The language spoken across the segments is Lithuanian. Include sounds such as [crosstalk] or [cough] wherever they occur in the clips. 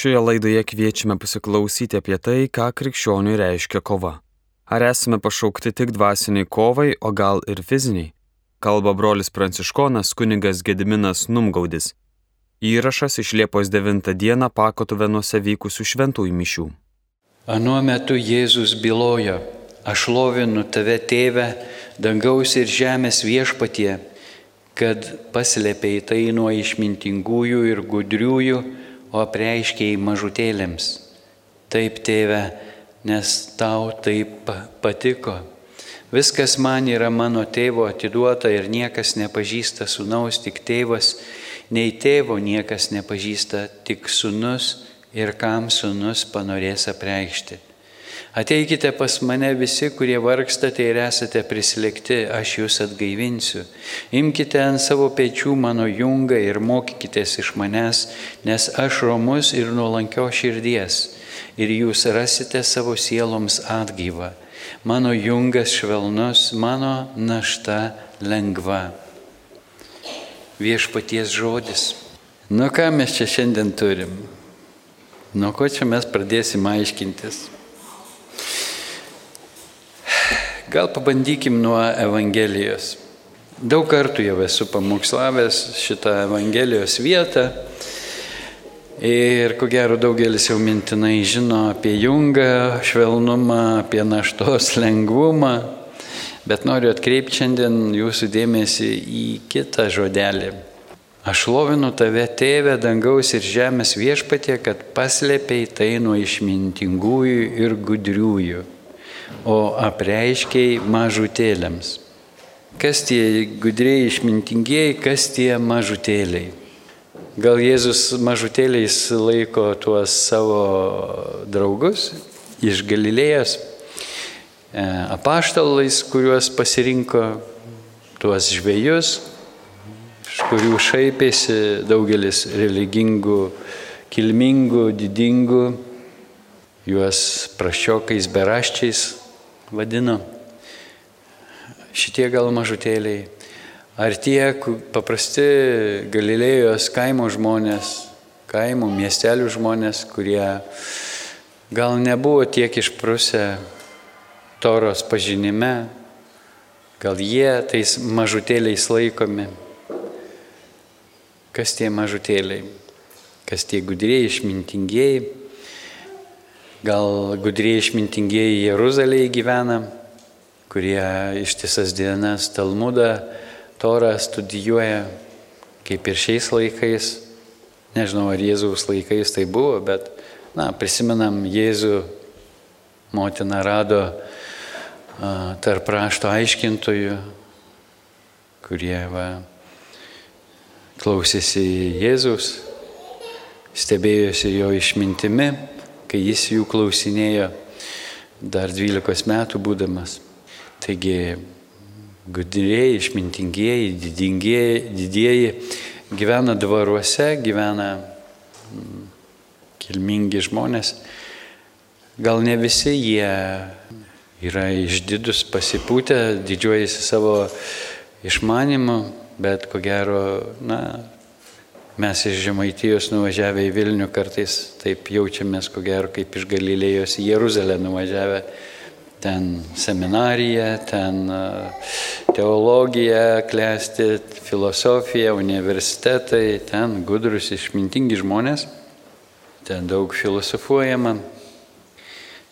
Šioje laidoje kviečiame pasiklausyti apie tai, ką krikščioniui reiškia kova. Ar esame pašaukti tik dvasiniai kovai, o gal ir fiziniai? Kalba brolis pranciškonas kunigas Gediminas Numgaudis. Įrašas iš Liepos 9 dieną pakotuvenuose vykusių šventųjų mišių. Anuo metu Jėzus bylojo, aš lovinu tave tėvę, dangaus ir žemės viešpatie, kad paslėpiai tai nuo išmintingųjų ir gudriųjų, o apreiškiai mažutėlėms. Taip, tėve, nes tau taip patiko. Viskas man yra mano tėvo atiduota ir niekas nepažįsta sunaus, tik tėvas, nei tėvo niekas nepažįsta, tik sunus ir kam sunus panorės apreikšti. Ateikite pas mane visi, kurie vargstate ir esate prislėgti, aš jūs atgaivinsiu. Imkite ant savo pečių mano jungą ir mokykitės iš manęs, nes aš romus ir nuolankio širdies. Ir jūs rasite savo sieloms atgyvą. Mano jungas švelnus, mano našta lengva. Viešpaties žodis. Nu ką mes čia šiandien turim? Nuo ko čia mes pradėsim aiškintis? Gal pabandykim nuo Evangelijos. Daug kartų jau esu pamokslavęs šitą Evangelijos vietą ir ko gero daugelis jau mintinai žino apie jungą, švelnumą, apie naštos [laughs] lengvumą, bet noriu atkreipti šiandien jūsų dėmesį į kitą žodelį. Aš lovinu tave, tėve, dangaus ir žemės viešpatie, kad paslėpiai tai nuo išmintingųjų ir gudriųjų o apreiškiai mažutėliams. Kas tie gudriai išmintingieji, kas tie mažutėliai? Gal Jėzus mažutėliais laiko tuos savo draugus iš Galilėjos, e, apaštalais, kuriuos pasirinko, tuos žvėjus, iš kurių šaipėsi daugelis religingų, kilmingų, didingų, juos prašiokais, beraščiais vadino. Šitie gal mažutėliai. Ar tie paprasti Galilėjos kaimo žmonės, kaimo miestelių žmonės, kurie gal nebuvo tiek išprusę toros pažinime, gal jie tais mažutėliais laikomi. Kas tie mažutėliai? Kas tie gudrieji, išmintingieji? Gal gudriai išmintingieji Jeruzalėje gyvena, kurie ištisas dienas Talmudą, Torą studijuoja, kaip ir šiais laikais. Nežinau, ar Jėzaus laikais tai buvo, bet, na, prisimenam, Jėzų motina rado a, tarp rašto aiškintojų, kurie va, klausėsi Jėzus, stebėjosi jo išmintimi kai jis jų klausinėjo dar 12 metų būdamas. Taigi gudrieji, išmintingieji, didingieji, didieji gyvena dvaruose, gyvena mm, kilmingi žmonės. Gal ne visi jie yra išdidus, pasipūtę, didžiuojasi savo išmanimu, bet ko gero, na, Mes iš Žemaitijos nuvažiavę į Vilnių kartais taip jaučiamės, ko gero, kaip iš Galilėjos į Jeruzalę nuvažiavę. Ten seminarija, ten teologija klesti, filosofija, universitetai, ten gudrus, išmintingi žmonės, ten daug filosofuojama,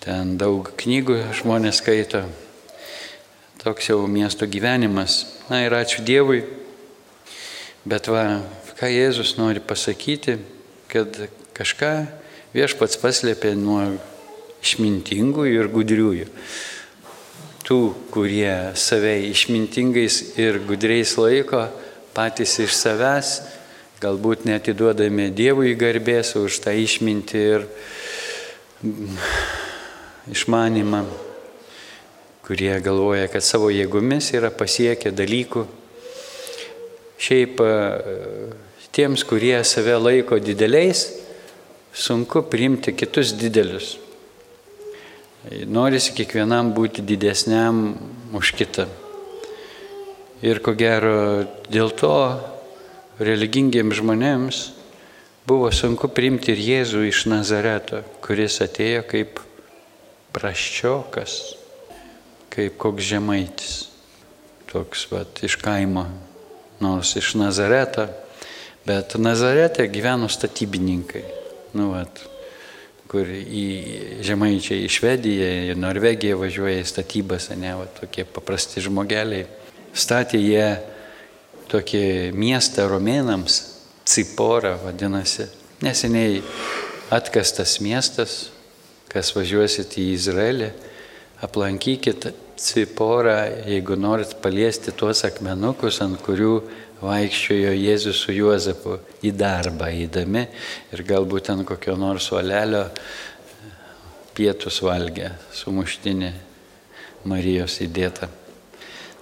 ten daug knygų žmonės skaito. Toks jau miesto gyvenimas. Na ir ačiū Dievui. Bet va, ką Jėzus nori pasakyti, kad kažką viešpats paslėpė nuo išmintingųjų ir gudriųjų. Tų, kurie save išmintingais ir gudriais laiko, patys iš savęs, galbūt netiduodami Dievui garbės už tą išmintį ir išmanimą, kurie galvoja, kad savo jėgomis yra pasiekę dalykų. Šiaip tiems, kurie save laiko dideliais, sunku priimti kitus didelius. Norisi kiekvienam būti didesniam už kitą. Ir ko gero dėl to religingiems žmonėms buvo sunku priimti ir Jėzų iš Nazareto, kuris atėjo kaip praščiokas, kaip koks žemaitis, toks vat, iš kaimo, nors iš Nazareto, bet Nazarete gyveno statybininkai. Nu, vat, kur į žemaičiai į Švediją, į Norvegiją važiuoja į statybas, ne, va, tokie paprasti žmogeliai. Statė jie tokį miestą romėnams, Cipora vadinasi. Neseniai atkastas miestas, kas važiuosit į Izraelį, aplankykit Ciporą, jeigu norit paliesti tuos akmenukus, ant kurių vaikščiojo Jėzus su Juozapu į darbą įdami ir galbūt ten kokio nors valelio pietus valgė su muštinė Marijos įdėta.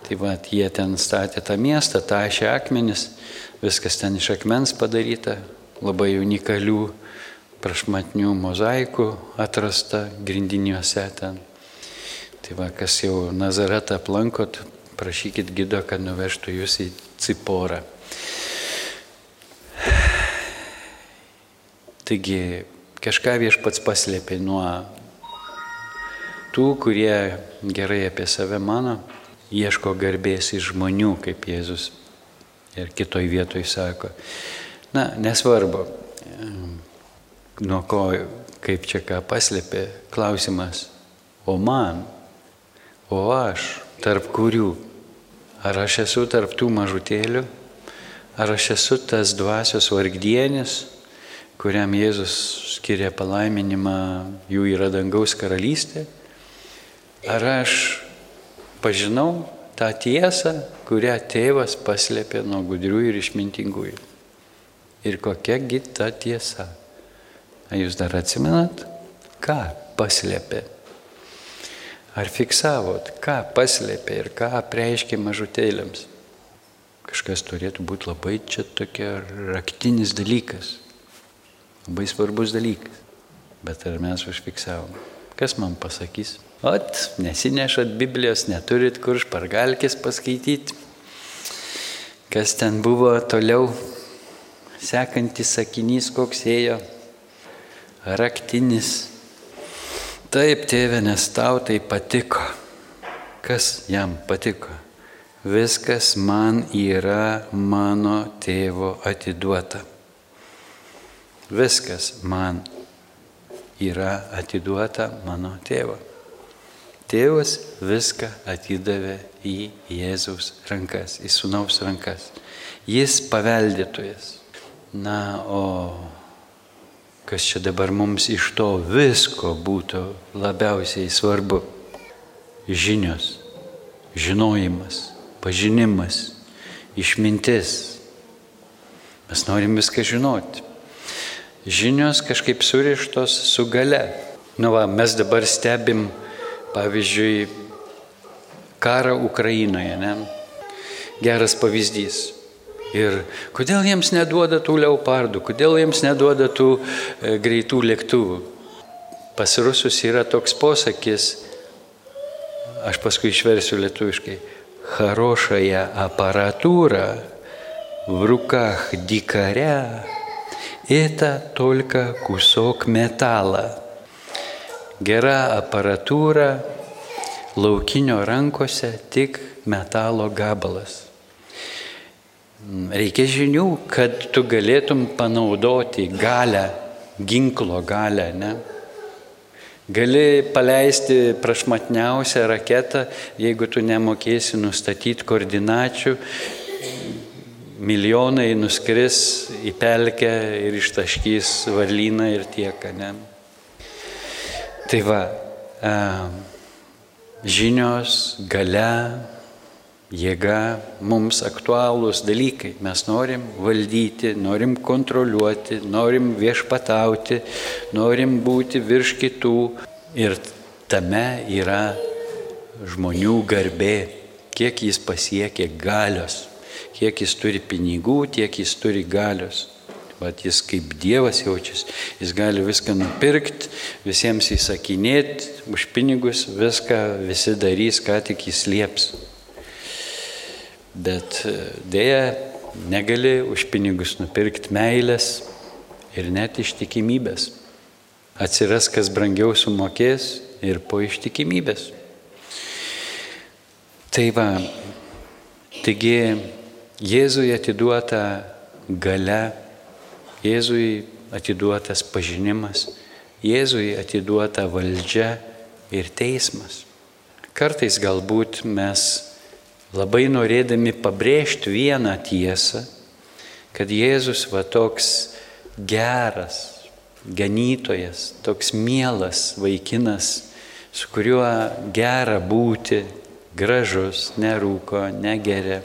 Tai va, jie ten statė tą miestą, tašė akmenis, viskas ten iš akmens padaryta, labai unikalių prašmatnių mozaikų atrasta grindiniuose ten. Tai va, kas jau Nazaretą aplankot, prašykit gido, kad nuvežtų jūs į Ciporą. Taigi kažką viešpats paslėpė nuo tų, kurie gerai apie save mano, ieško garbės iš žmonių, kaip Jėzus ir kitoj vietoj sako. Na, nesvarbu, nuo ko, kaip čia ką paslėpė, klausimas, o man, o aš, tarp kurių Ar aš esu tarptų mažutėlių, ar aš esu tas dvasios vargdienis, kuriam Jėzus skiria palaiminimą, jų yra dangaus karalystė, ar aš pažinau tą tiesą, kurią tėvas paslėpė nuo gudrių ir išmintingųjų. Ir kokiagi ta tiesa? Ar jūs dar atsimenat, ką paslėpė Ar fiksavot, ką paslėpė ir ką apreiškė mažutėlėms? Kažkas turėtų būti labai čia tokia raktinis dalykas, labai svarbus dalykas. Bet ar mes užfiksavom? Kas man pasakys? Ot, nesinešat Biblijos, neturit kur špargalkės paskaityti. Kas ten buvo toliau? Sekantis sakinys koks ėjo? Raktinis Taip, tėve, nes tau tai patiko. Kas jam patiko? Viskas man yra mano tėvo atiduota. Viskas man yra atiduota mano tėvo. Tėvas viską atidavė į Jėzaus rankas, į sunaus rankas. Jis paveldėtojas. Na, o kas čia dabar mums iš to visko būtų labiausiai svarbu. Žinios, žinojimas, pažinimas, išmintis. Mes norim viską žinoti. Žinios kažkaip surištos su gale. Nu va, mes dabar stebim, pavyzdžiui, karą Ukrainoje. Ne? Geras pavyzdys. Ir kodėl jiems neduoda tų leopardų, kodėl jiems neduoda tų e, greitų lėktuvų. Pas rusus yra toks posakis, aš paskui išversiu lietuviškai, harošąją aparatūrą, v rukach dikare, eta tolka kusok metalą. Gera aparatūra laukinio rankose tik metalo gabalas. Reikia žinių, kad tu galėtum panaudoti galę, ginklo galę, ne? Gali paleisti prašmatniausią raketą, jeigu tu nemokėsi nustatyti koordinačių, milijonai nuskris į pelkę ir ištaškys varlyną ir tiek, ne? Tai va, žinios, gale, jėga mums aktualūs dalykai. Mes norim valdyti, norim kontroliuoti, norim viešpatauti, norim būti virš kitų. Ir tame yra žmonių garbė, kiek jis pasiekė galios, kiek jis turi pinigų, tiek jis turi galios. Vat jis kaip Dievas jaučiasi, jis gali viską nupirkti, visiems įsakinėti, už pinigus viską visi darys, ką tik jis lieps. Bet e, dėja negali už pinigus nupirkti meilės ir net ištikimybės. Atsiras, kas brangiau sumokės ir po ištikimybės. Tai va, taigi Jėzui atiduota gale, Jėzui atiduotas pažinimas, Jėzui atiduota valdžia ir teismas. Kartais galbūt mes labai norėdami pabrėžti vieną tiesą, kad Jėzus va toks geras, ganytojas, toks mielas vaikinas, su kuriuo gera būti, gražus, nerūko, negeria,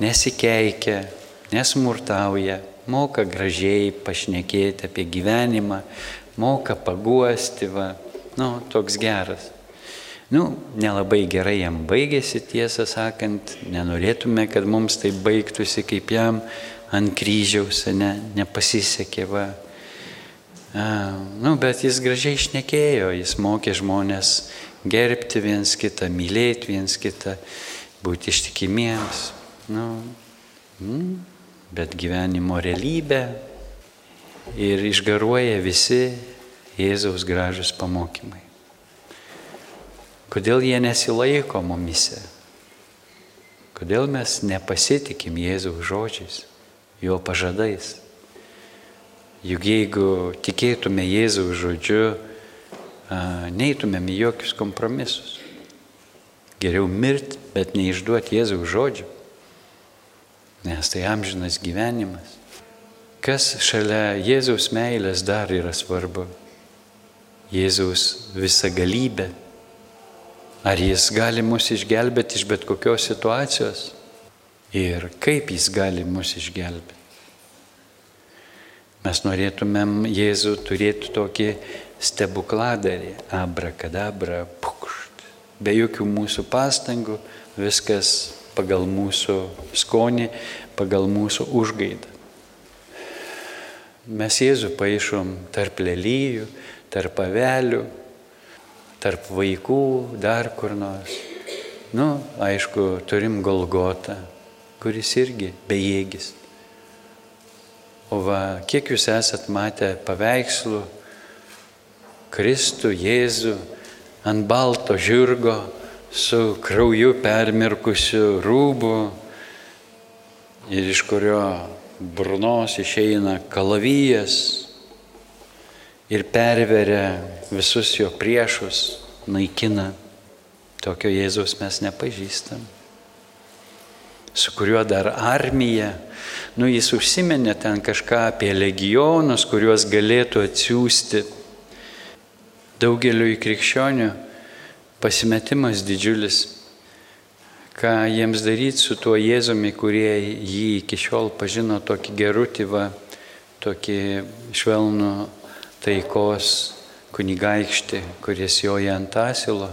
nesikeikia, nesmurtauja, moka gražiai pašnekėti apie gyvenimą, moka paguosti, va, nu, toks geras. Nu, nelabai gerai jam baigėsi, tiesą sakant, nenorėtume, kad mums tai baigtųsi kaip jam ant kryžiaus, ne, nepasisekė, va. A, nu, bet jis gražiai išnekėjo, jis mokė žmonės gerbti viens kitą, mylėti viens kitą, būti ištikimiems. Nu, mm, bet gyvenimo realybė ir išgaruoja visi Jėzaus gražus pamokymai. Kodėl jie nesilaiko mumise? Kodėl mes nepasitikim Jėzaus žodžiais, jo pažadais? Juk jeigu tikėtume Jėzaus žodžiu, neįtumėm į jokius kompromisus. Geriau mirti, bet neišduoti Jėzaus žodžių, nes tai amžinas gyvenimas. Kas šalia Jėzaus meilės dar yra svarbu? Jėzaus visa galybė. Ar jis gali mus išgelbėti iš bet kokios situacijos? Ir kaip jis gali mus išgelbėti? Mes norėtumėm Jėzų turėti tokį stebukladarį, abrakadabra, pukšt. Be jokių mūsų pastangų, viskas pagal mūsų skonį, pagal mūsų užgaidą. Mes Jėzų paaišom tarp lelyjų, tarp avelių, tarp vaikų, dar kur nors. Nu, aišku, turim Golgotą, kuris irgi bejėgis. O va, kiek jūs esat matę paveikslų Kristų Jėzų ant balto žirgo su krauju permirkusiu rūbu ir iš kurio burnos išeina kalavijas ir perveria visus jo priešus, naikina. Tokio Jėzaus mes nepažįstam. Su kuriuo dar armija, nu jis užsiminė ten kažką apie legionus, kuriuos galėtų atsiųsti daugeliu į krikščionių pasimetimas didžiulis, ką jiems daryti su tuo Jėzumi, kurie jį iki šiol pažino tokį gerutį, va, tokį švelnų taikos kunigaikštį, kuris joja ant asilo,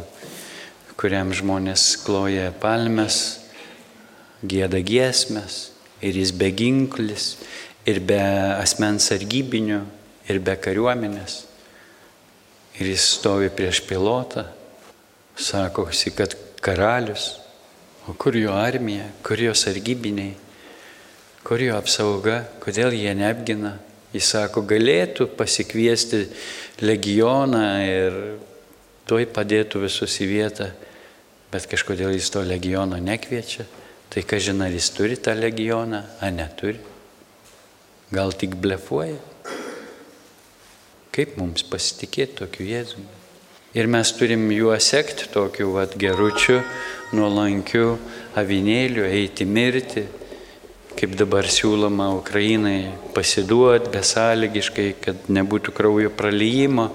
kuriam žmonės kloja palmes, gėda giesmės ir jis be ginklis, ir be asmens sargybinių, ir be kariuomenės. Ir jis stovi prieš pilotą sakosi, kad karalius, o kur jo armija, kur jo sargybiniai, kur jo apsauga, kodėl jie neapgina. Jis sako, galėtų pasikviesti legioną ir tuoj padėtų visus į vietą, bet kažkodėl jis to legiono nekviečia. Tai ką žinai, ar jis turi tą legioną, ar neturi. Gal tik blefuoja. Kaip mums pasitikėti tokiu Jėzumi? Ir mes turim juo sekti tokiu vat, geručiu, nuolankiu avinėliu, eiti mirti, kaip dabar siūloma Ukrainai pasiduoti besąlygiškai, kad nebūtų kraujo pralyjimo,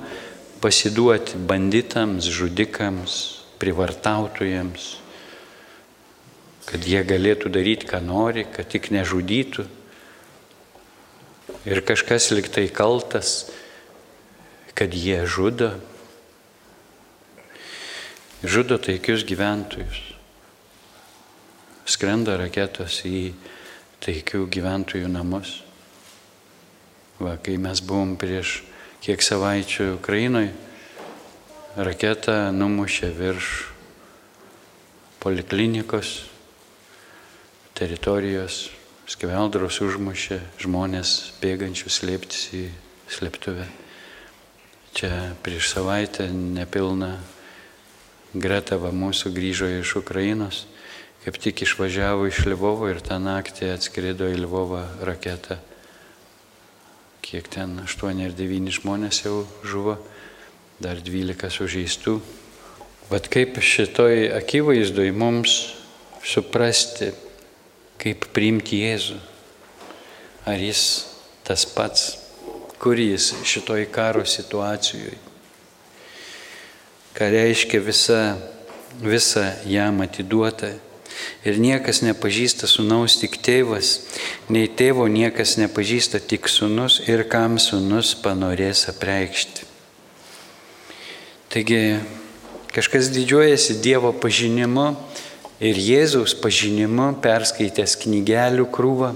pasiduoti banditams, žudikams, privartautojams, kad jie galėtų daryti, ką nori, kad tik nežudytų. Ir kažkas liktai kaltas, kad jie žudo, žudo taikius gyventojus. Skrenda raketos į taikių gyventojų namus. Va, kai mes buvom prieš kiek savaičių Ukrainoje, raketą numušė virš poliklinikos teritorijos skeveldros užmušė žmonės bėgančius slėptis į slėptuvę. Čia prieš savaitę nepilna Gretava mūsų grįžo iš Ukrainos, kaip tik išvažiavo iš Lvovo ir tą naktį atskrido į Lvovą raketą. Kiek ten 8 ar 9 žmonės jau žuvo, dar 12 sužeistų. Vat kaip šitoj akivaizdoj mums suprasti, kaip priimti Jėzų. Ar jis tas pats, kur jis šitoj karo situacijoje. Ką reiškia visa, visa jam atiduota. Ir niekas nepažįsta sunaus tik tėvas, nei tėvo niekas nepažįsta tik sunus ir kam sunus panorės apreikšti. Taigi kažkas didžiuojasi Dievo pažinimu ir Jėzaus pažinimu perskaitęs knygelių krūvą.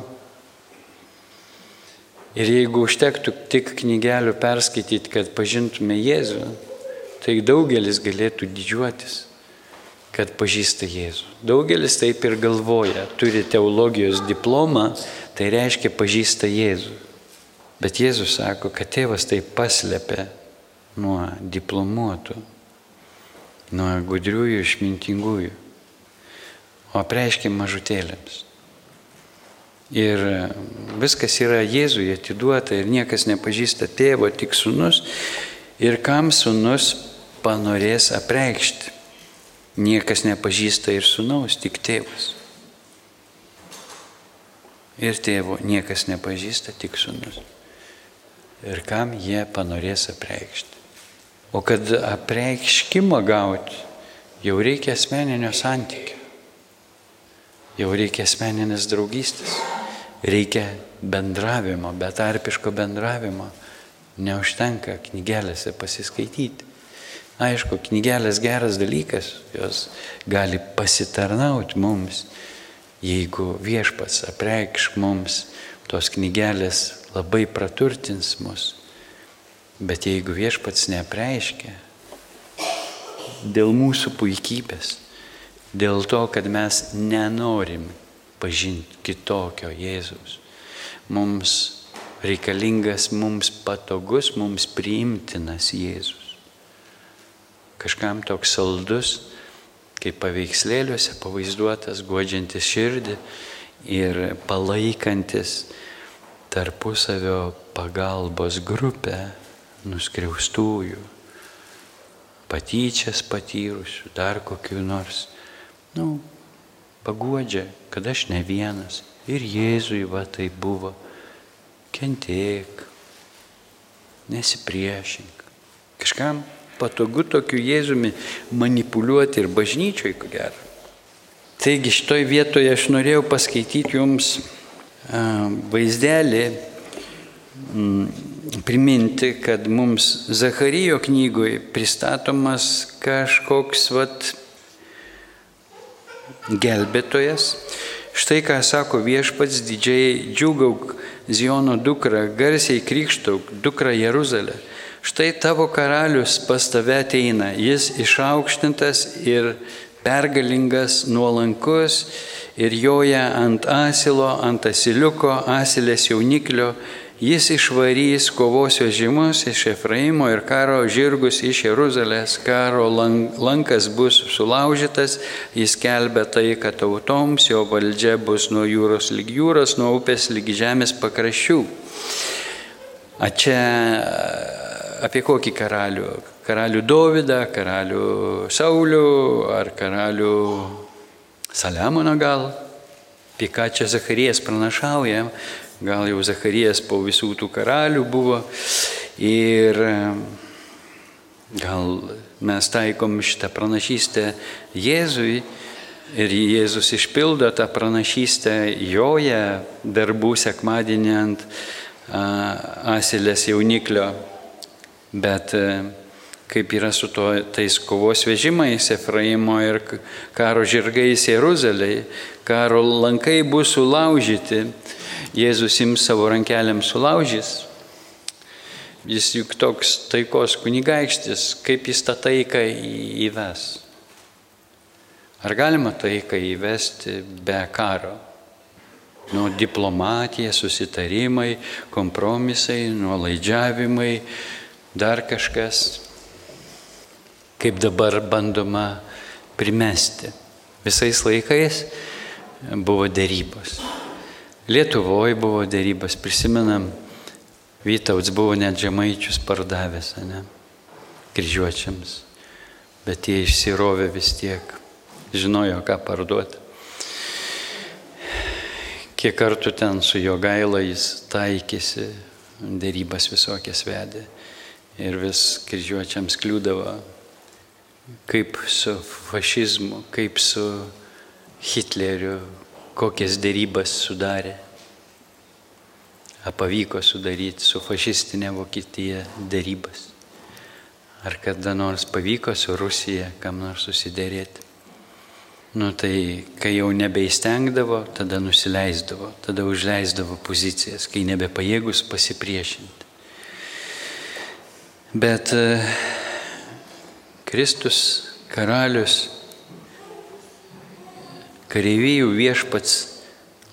Ir jeigu užtektų tik knygelių perskaityti, kad pažintume Jėzų, tai daugelis galėtų didžiuotis, kad pažįsta Jėzų. Daugelis taip ir galvoja, turi teologijos diplomą, tai reiškia pažįsta Jėzų. Bet Jėzus sako, kad tėvas tai paslėpia nuo diplomuotų, nuo gudriųjų, išmintingųjų o apreiškia mažutėlėms. Ir viskas yra Jėzui atiduota ir niekas nepažįsta tėvo, tik sunus. Ir kam sunus panorės apreikšti. Niekas nepažįsta ir sunaus, tik tėvas. Ir tėvo niekas nepažįsta, tik sunus. Ir kam jie panorės apreikšti. O kad apreikškimą gauti, jau reikia asmeninio santykio. Jau reikia asmeninės draugystės, reikia bendravimo, betarpiško bendravimo. Neužtenka knygelėse pasiskaityti. Aišku, knygelės geras dalykas, jos gali pasitarnauti mums, jeigu viešpats apreikš mums, tos knygelės labai praturtins mus. Bet jeigu viešpats neapreiškia dėl mūsų puikybės, Dėl to, kad mes nenorim pažinti kitokio Jėzus. Mums reikalingas, mums patogus, mums priimtinas Jėzus. Kažkam toks saldus, kaip paveikslėliuose pavaizduotas, godžiantis širdį ir palaikantis tarpusavio pagalbos grupę nuskriaustųjų, patyčias patyrusių, dar kokiu nors nu, paguodžia, kad aš ne vienas. Ir Jėzui va tai buvo. Kentėk, nesipriešink. Kažkam patogu tokiu Jėzumi manipuliuoti ir bažnyčioj, ko gero. Taigi šitoj vietoje aš norėjau paskaityti jums vaizdelį, priminti, kad mums Zacharijo knygoje pristatomas kažkoks vat gelbėtojas. Štai ką sako viešpats didžiai džiugauk Ziono dukra, garsiai krikštauk, dukra Jeruzalė. Štai tavo karalius pas tave ateina, jis išaukštintas ir pergalingas, nuolankus ir joja ant asilo, ant asiliuko, asilės jauniklio. Jis išvarys kovos vežimus iš Efraimo ir karo žirgus iš Jeruzalės, karo lankas bus sulaužytas, jis kelbė taiką tautoms, jo valdžia bus nuo jūros lyg jūros, nuo upės lyg žemės pakraščių. A čia apie kokį karalių? Karalių Dovydą, karalių Saulių ar karalių Saliamoną gal? Apie ką čia Zacharijas pranašauja, gal jau Zacharijas po visų tų karalių buvo. Ir gal mes taikom šitą pranašystę Jėzui ir Jėzus išpildo tą pranašystę joje darbų sekmadienį ant asilės jauniklio. Bet kaip yra su to, tais kovos vežimais Efraimo ir karo žirgais Jeruzalėje, karo lankai bus sulaužyti Jėzus ims savo rankelėm sulaužys. Jis juk toks taikos kunigaikštis, kaip jis tą taiką įves. Ar galima taiką įvesti be karo? Nu, diplomatija, susitarimai, kompromisai, nuolaidžiavimai, dar kažkas, kaip dabar bandoma primesti. Visais laikais buvo dėrybos. Lietuvoje buvo dėrybos, prisimenam, Vytauts buvo net žemaičius pardavęs, ne, kryžiuočiams, bet jie išsirovė vis tiek, žinojo, ką parduoti. Kiek kartų ten su jo gaila jis taikėsi, dėrybas visokias vedė ir vis kryžiuočiams kliūdavo, kaip su fašizmu, kaip su Hitleriu, kokias dėrybas sudarė pavyko sudaryti su fašistinė Vokietija dėrybas? Ar kada nors pavyko su Rusija kam nors susidėrėti? Nu tai, kai jau nebeįstengdavo, tada nusileisdavo, tada užleisdavo pozicijas, kai nebepajėgus pasipriešinti. Bet e, Kristus karalius, kareivijų viešpats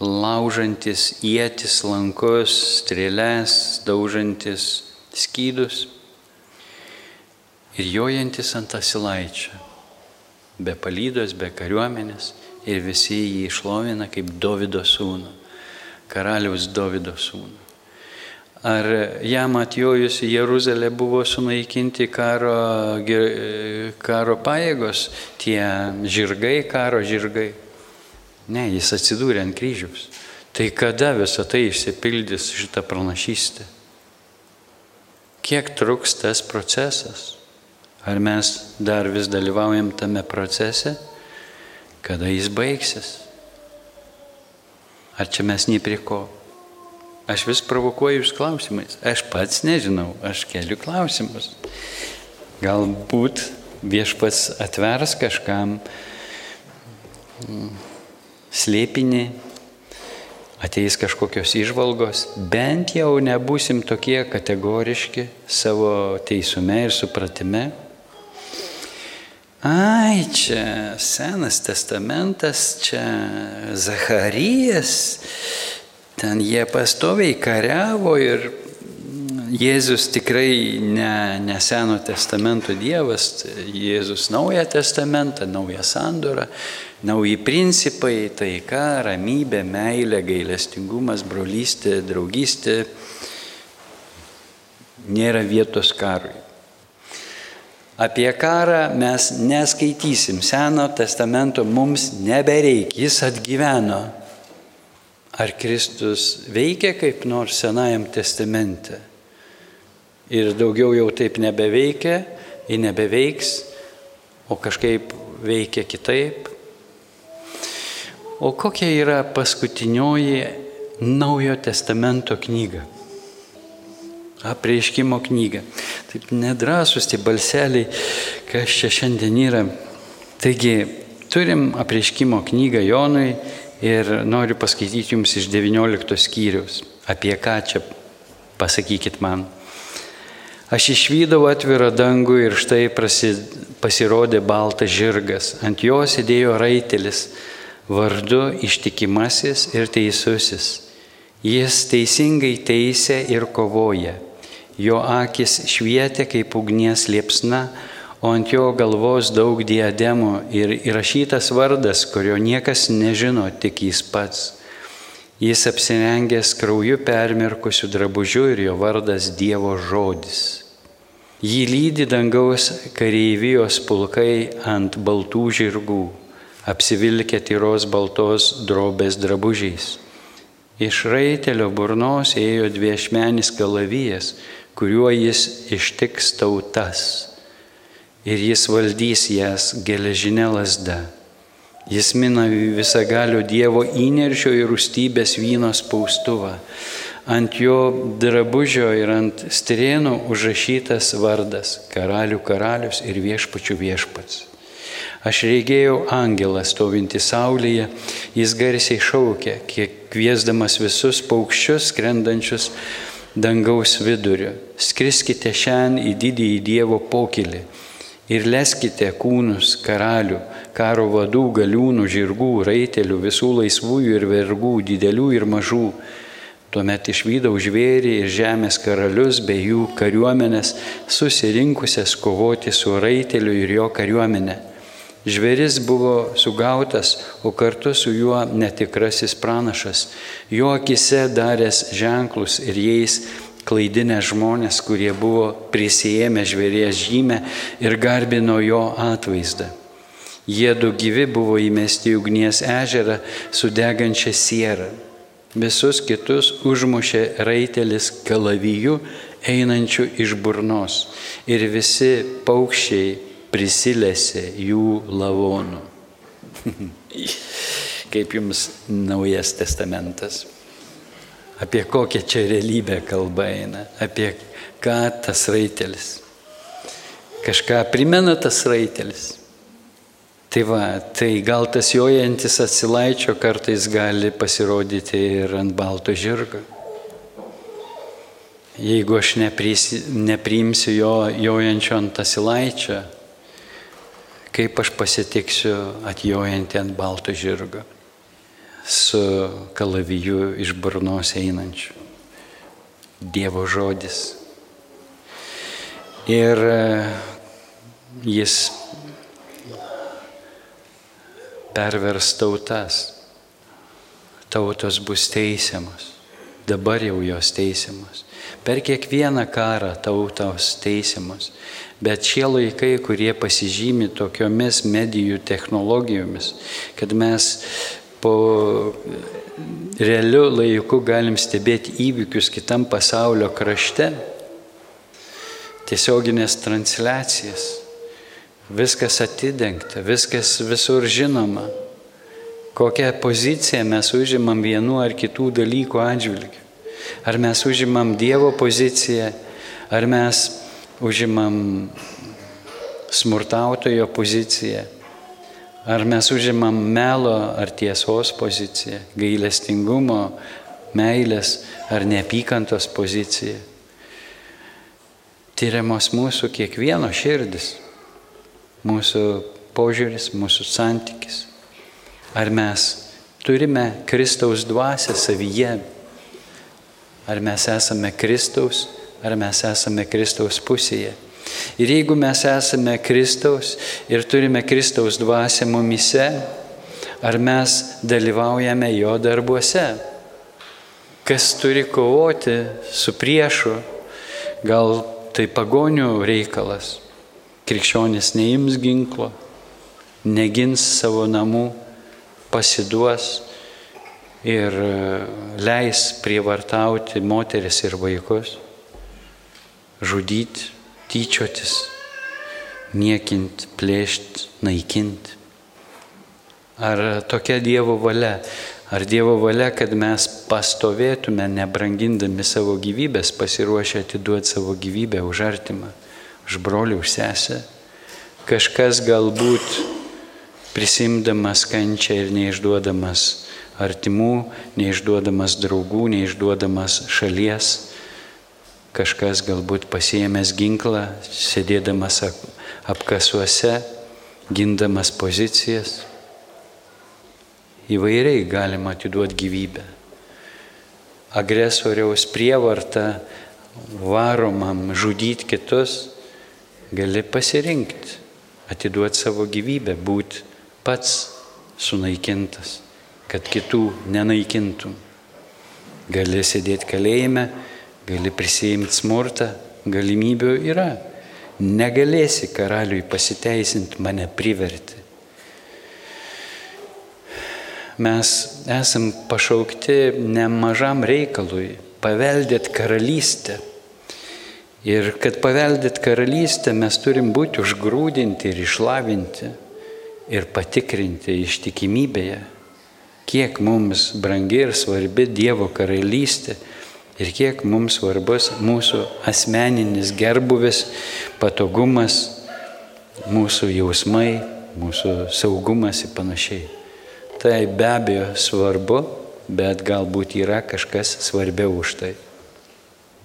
laužantis ietis, lankus, strėlės, daužantis skydus ir jojantis ant asilaičio, be palydos, be kariuomenės ir visi jį išlovina kaip Davido sūnų, karaliaus Davido sūnų. Ar jam atjojus į Jeruzalę buvo sunaikinti karo, karo pajėgos, tie žirgai, karo žirgai? Ne, jis atsidūrė ant kryžiaus. Tai kada visą tai išsipildys šitą pranašystę? Kiek truks tas procesas? Ar mes dar vis dalyvaujam tame procese? Kada jis baigsis? Ar čia mes nei prie ko? Aš vis provokuoju jūs klausimais. Aš pats nežinau, aš keliu klausimus. Galbūt viešpats atvers kažkam slėpinį, ateis kažkokios išvalgos, bent jau nebusim tokie kategoriški savo teisume ir supratime. Ai, čia Senas testamentas, čia Zacharijas, ten jie pastoviai kariavo ir Jėzus tikrai ne, ne Seno testamento Dievas, Jėzus naują testamentą, naują sandorą, nauji principai, taika, ramybė, meilė, gailestingumas, brolystė, draugystė. Nėra vietos karui. Apie karą mes neskaitysim. Seno testamento mums nebereikia. Jis atgyveno. Ar Kristus veikia kaip nors Senajam testamente? Ir daugiau jau taip nebeveikia, ir nebeveiks, o kažkaip veikia kitaip. O kokia yra paskutinioji Naujojo testamento knyga? Apreiškimo knyga. Taip nedrasus tie balseliai, kas čia šiandien yra. Taigi, turim apreiškimo knygą Jonui ir noriu paskaityti jums iš 19 skyrius. Apie ką čia pasakykit man. Aš išvydau atvirą dangų ir štai pasirodė baltas žirgas. Ant jo sėdėjo raitelis vardu ištikimasis ir teisusis. Jis teisingai teisė ir kovoja. Jo akis švietė kaip ugnies liepsna, o ant jo galvos daug diademų ir įrašytas vardas, kurio niekas nežino, tik jis pats. Jis apsirengęs krauju permirkusiu drabužiu ir jo vardas Dievo žodis. Jį lydi dangaus kareivijos pulkai ant baltų žirgų apsivilkę tyros baltos drobės drabužiais. Iš raitelio burnos ėjo dviešmenis kalavijas, kuriuo jis ištiks tautas. Ir jis valdys jas geležinė lasda. Jis mina visagalio Dievo įneršio ir rūstybės vyno spaustuvą. Ant jo drabužio ir ant strėnų užrašytas vardas - karalių karalius ir viešpačių viešpats. Aš regėjau angelą stovintį saulėje, jis garsiai šaukė, kiek kviesdamas visus paukščius skrendančius dangaus viduriu. Skriskite šiandien į didįjį Dievo pokylį, ir leskite kūnus karalių, karo vadų, galiūnų, žirgų, raitelių, visų laisvųjų ir vergų, didelių ir mažų. Tuomet išvydau žvėrį ir žemės karalius bei jų kariuomenės susirinkusias kovoti su raiteliu ir jo kariuomenė. Žvėris buvo sugautas, o kartu su juo netikrasis pranašas, jo akise daręs ženklus ir jais klaidinę žmonės, kurie buvo prisijėmę žvėries žymę ir garbino jo atvaizdą. Jie du gyvi buvo įmesti į ugnies ežerą su degančia siera. Visus kitus užmušė raitelis kalaviju einančių iš burnos ir visi paukščiai prisilėsė jų lavonų. [laughs] Kaip jums naujas testamentas? Apie kokią čia realybę kalba eina, apie ką tas raitelis. Kažką primena tas raitelis. Tai va, tai gal tas jojantis atsilaičio kartais gali pasirodyti ir ant balto žirgo. Jeigu aš neprisi, nepriimsiu jo jojančio ant asilaičio, kaip aš pasitiksiu atjojantį ant balto žirgo su kalaviju iš burnos einančiu. Dievo žodis. Ir e, jis pervers tautas. Tautos bus teisiamos. Dabar jau jos teisiamos. Per kiekvieną karą tautos teisiamos. Bet šie laikai, kurie pasižymi tokiomis medijų technologijomis, kad mes po realiu laiku galim stebėti įvykius kitam pasaulio krašte, tiesioginės transliacijas, viskas atidengta, viskas visur žinoma, kokią poziciją mes užimam vienu ar kitų dalykų atžvilgiu. Ar mes užimam Dievo poziciją, ar mes užimam smurtautojo poziciją, ar mes užimam melo ar tiesos poziciją, gailestingumo, meilės ar neapykantos poziciją. Tyriamos mūsų kiekvieno širdis, mūsų požiūris, mūsų santykis. Ar mes turime Kristaus dvasę savyje, ar mes esame Kristaus ar mes esame Kristaus pusėje. Ir jeigu mes esame Kristaus ir turime Kristaus dvasę mumise, ar mes dalyvaujame jo darbuose? Kas turi kovoti su priešu, gal tai pagonių reikalas. Krikščionis neims ginklo, negins savo namų, pasiduos ir leis prievartauti moteris ir vaikus žudyti, tyčiotis, niekinti, plėšti, naikinti. Ar tokia Dievo valia? Ar Dievo valia, kad mes pastovėtume, nebrangindami savo gyvybės, pasiruošę atiduoti savo gyvybę už artimą, už brolių, už sesę? Kažkas galbūt prisimdamas kančią ir neišduodamas artimų, neišduodamas draugų, neišduodamas šalies, kažkas galbūt pasiemęs ginklą, sėdėdamas apkasuose, gindamas pozicijas. Įvairiai galima atiduoti gyvybę. Agresoriaus prievarta varomam žudyti kitus gali pasirinkti, atiduoti savo gyvybę, būti pats sunaikintas, kad kitų nenaikintum. Gali sėdėti kalėjime, gali prisijimti smurtą, galimybių yra. Negalėsi karaliui pasiteisinti, mane priverti. Mes esam pašaukti nemažam reikalui paveldėt karalystę. Ir kad paveldėt karalystę mes turim būti užgrūdinti ir išlavinti ir patikrinti ištikimybėje, kiek mums brangi ir svarbi Dievo karalystė ir kiek mums svarbus mūsų asmeninis gerbuvis, patogumas, mūsų jausmai, mūsų saugumas ir panašiai. Tai be abejo svarbu, bet galbūt yra kažkas svarbiau už tai.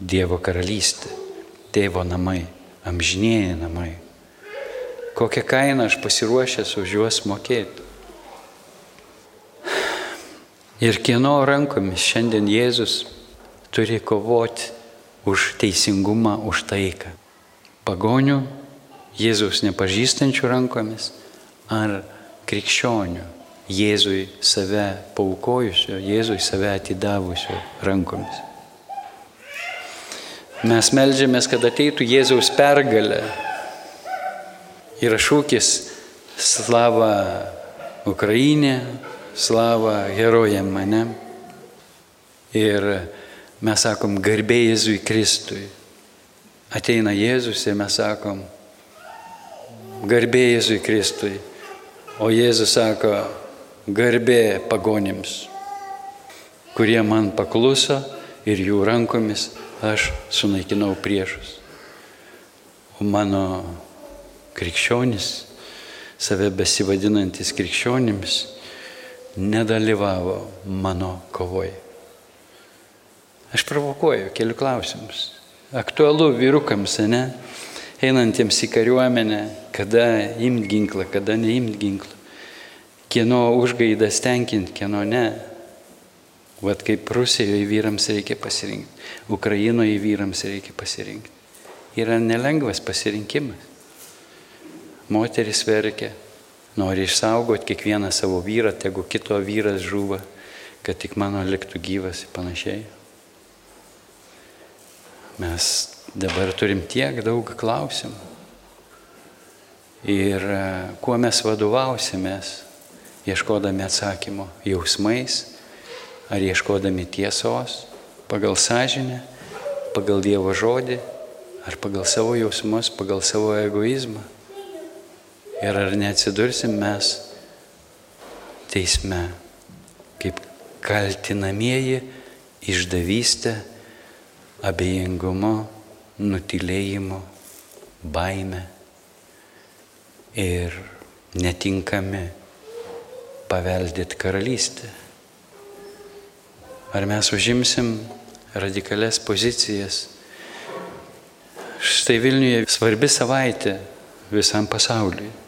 Dievo karalystė, tėvo namai, amžinėjai namai. kokią kainą aš pasiruošęs už juos mokėti. Ir kieno rankomis šiandien Jėzus turi kovoti už teisingumą, už taiką. Pagonių, Jėzus nepažįstančių rankomis ar krikščionių, Jėzui save paukojusio, Jėzui save atidavusio rankomis. Mes melžiamės, kad ateitų Jėzaus pergalė. Yra šūkis slava Ukrainė, slava herojam mane. Ir mes sakom garbė Jėzui Kristui. Ateina Jėzus ir mes sakom garbė Jėzui Kristui. O Jėzus sako garbė pagonims, kurie man pakluso ir jų rankomis aš sunaikinau priešus. O mano krikščionis, save besivadinantis krikščionimis, nedalyvavo mano kovoje. Aš provokuoju, keliu klausimus. Aktualu vyrukams, ne? Einantiems į kariuomenę, kada imt ginklą, kada neimt ginklą. Kieno užgaidas tenkinti, kieno ne. Vat kaip Rusijoje vyrams reikia pasirinkti, Ukrainoje vyrams reikia pasirinkti. Yra nelengvas pasirinkimas. Moteris verkia, Nori išsaugoti kiekvieną savo vyrą, tegu kito vyras žuva, kad tik mano liktų gyvas ir panašiai. Mes dabar turim tiek daug klausimų. Ir e, kuo mes vadovausimės, ieškodami atsakymo jausmais, ar ieškodami tiesos, pagal sąžinę, pagal Dievo žodį, ar pagal savo jausmus, pagal savo egoizmą. Ir ar neatsidursim mes teisme kaip kaltinamieji išdavystę, abejingumu, nutilėjimu, baime ir netinkami paveldėti karalystę. Ar mes užimsim radikales pozicijas? Štai Vilniuje svarbi savaitė visam pasauliui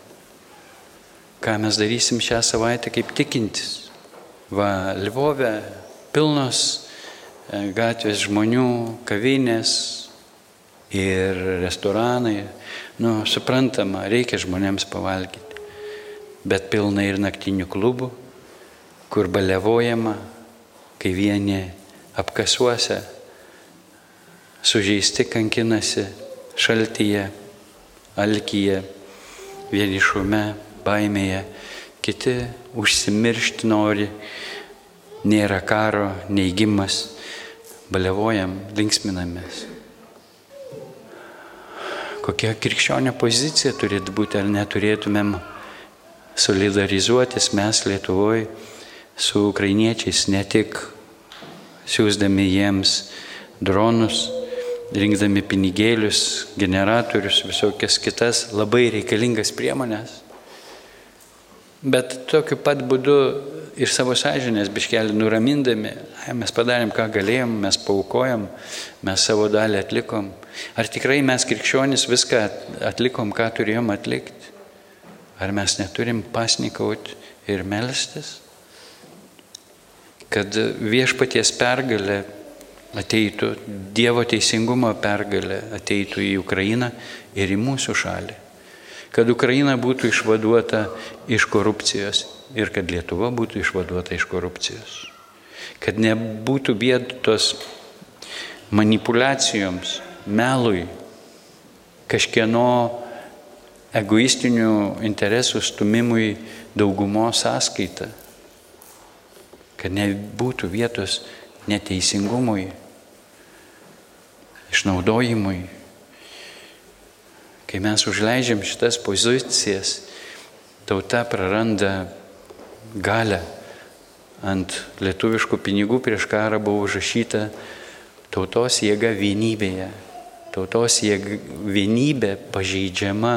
ką mes darysim šią savaitę kaip tikintis. Va, Lvove pilnos gatvės žmonių, kavinės ir restoranai. Nu, suprantama, reikia žmonėms pavalgyti. Bet pilna ir naktinių klubų, kur balevojama, kai vieni apkasuose sužeisti kankinasi šaltyje, alkyje, vienišume, baimėje, kiti užsimiršti nori, nėra karo, neįgymas, balevojam, linksminamės. Kokia krikščionio pozicija turėtų būti, ar neturėtumėm solidarizuotis mes Lietuvoje su ukrainiečiais, ne tik siūsdami jiems dronus, rinkdami pinigėlius, generatorius, visokias kitas labai reikalingas priemonės, Bet tokiu pat būdu iš savo sąžinės biškelį nuramindami, mes padarėm, ką galėjom, mes paukojom, mes savo dalį atlikom. Ar tikrai mes krikščionys viską atlikom, ką turėjom atlikti? Ar mes neturim pasnikauti ir melstis? Kad viešpaties pergalė ateitų, Dievo teisingumo pergalė ateitų į Ukrainą ir į mūsų šalį kad Ukraina būtų išvaduota iš korupcijos ir kad Lietuva būtų išvaduota iš korupcijos. Kad nebūtų vietos manipulacijoms, melui, kažkieno egoistinių interesų stumimui daugumos sąskaita. Kad nebūtų vietos neteisingumui, išnaudojimui, Kai mes užleidžiam šitas pozicijas, tauta praranda galę. Ant lietuviškų pinigų prieš karą buvo užrašyta tautos jėga vienybėje. Tautos jėga vienybė pažeidžiama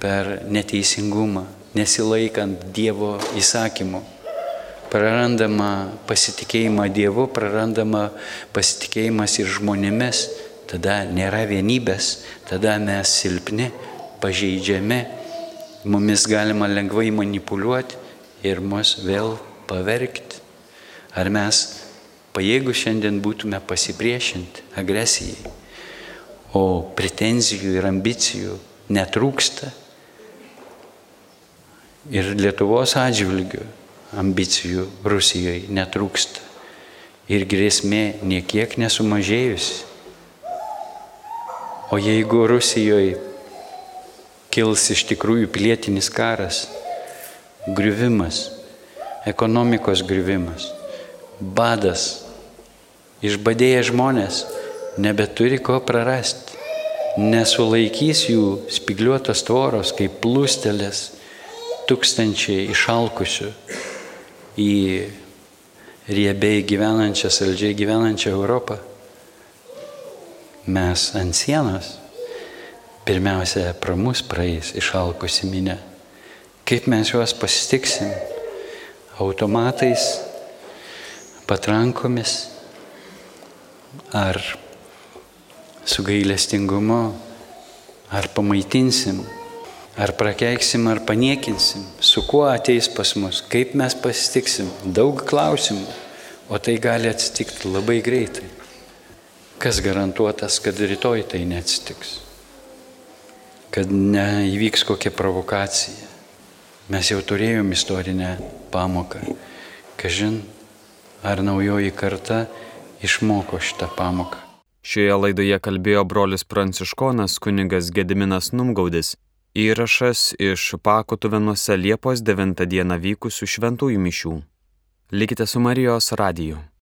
per neteisingumą, nesilaikant Dievo įsakymų. Prarandama pasitikėjimą Dievu, prarandama pasitikėjimas ir žmonėmis, tada nėra vienybės, tada mes silpni, pažeidžiami mumis galima lengvai manipuliuoti ir mus vėl pavergti. Ar mes pajėgų šiandien būtume pasipriešinti agresijai, o pretenzijų ir ambicijų netrūksta. Ir Lietuvos atžvilgių ambicijų Rusijoje netrūksta. Ir grėsmė niekiek nesumažėjusi. O jeigu Rusijoje kils iš tikrųjų pilietinis karas, griuvimas, ekonomikos griuvimas, badas, išbadėję žmonės nebeturi ko prarasti, nesulaikys jų spigliuotos tvoros kaip plūstelės tūkstančiai išalkusių į riebiai gyvenančią, saldžiai gyvenančią Europą. Mes ant sienos pirmiausia pro mus praeis išalkusi minė. Kaip mes juos pasitiksim? Automatais, patrankomis ar su gailestingumu, ar pamaitinsim, ar prakeiksim, ar paniekinsim, su kuo ateis pas mus, kaip mes pasitiksim, daug klausimų, o tai gali atsitikti labai greitai. Kas garantuotas, kad rytoj tai neatsitiks? Kad neįvyks kokia provokacija. Mes jau turėjom istorinę pamoką. Kažin, ar naujoji karta išmoko šitą pamoką. Šioje laidoje kalbėjo brolis pranciškonas kunigas Gediminas Numgaudis. Įrašas iš Pakotuvenuose Liepos 9 dieną vykusių šventųjų mišių. Likite su Marijos radiju.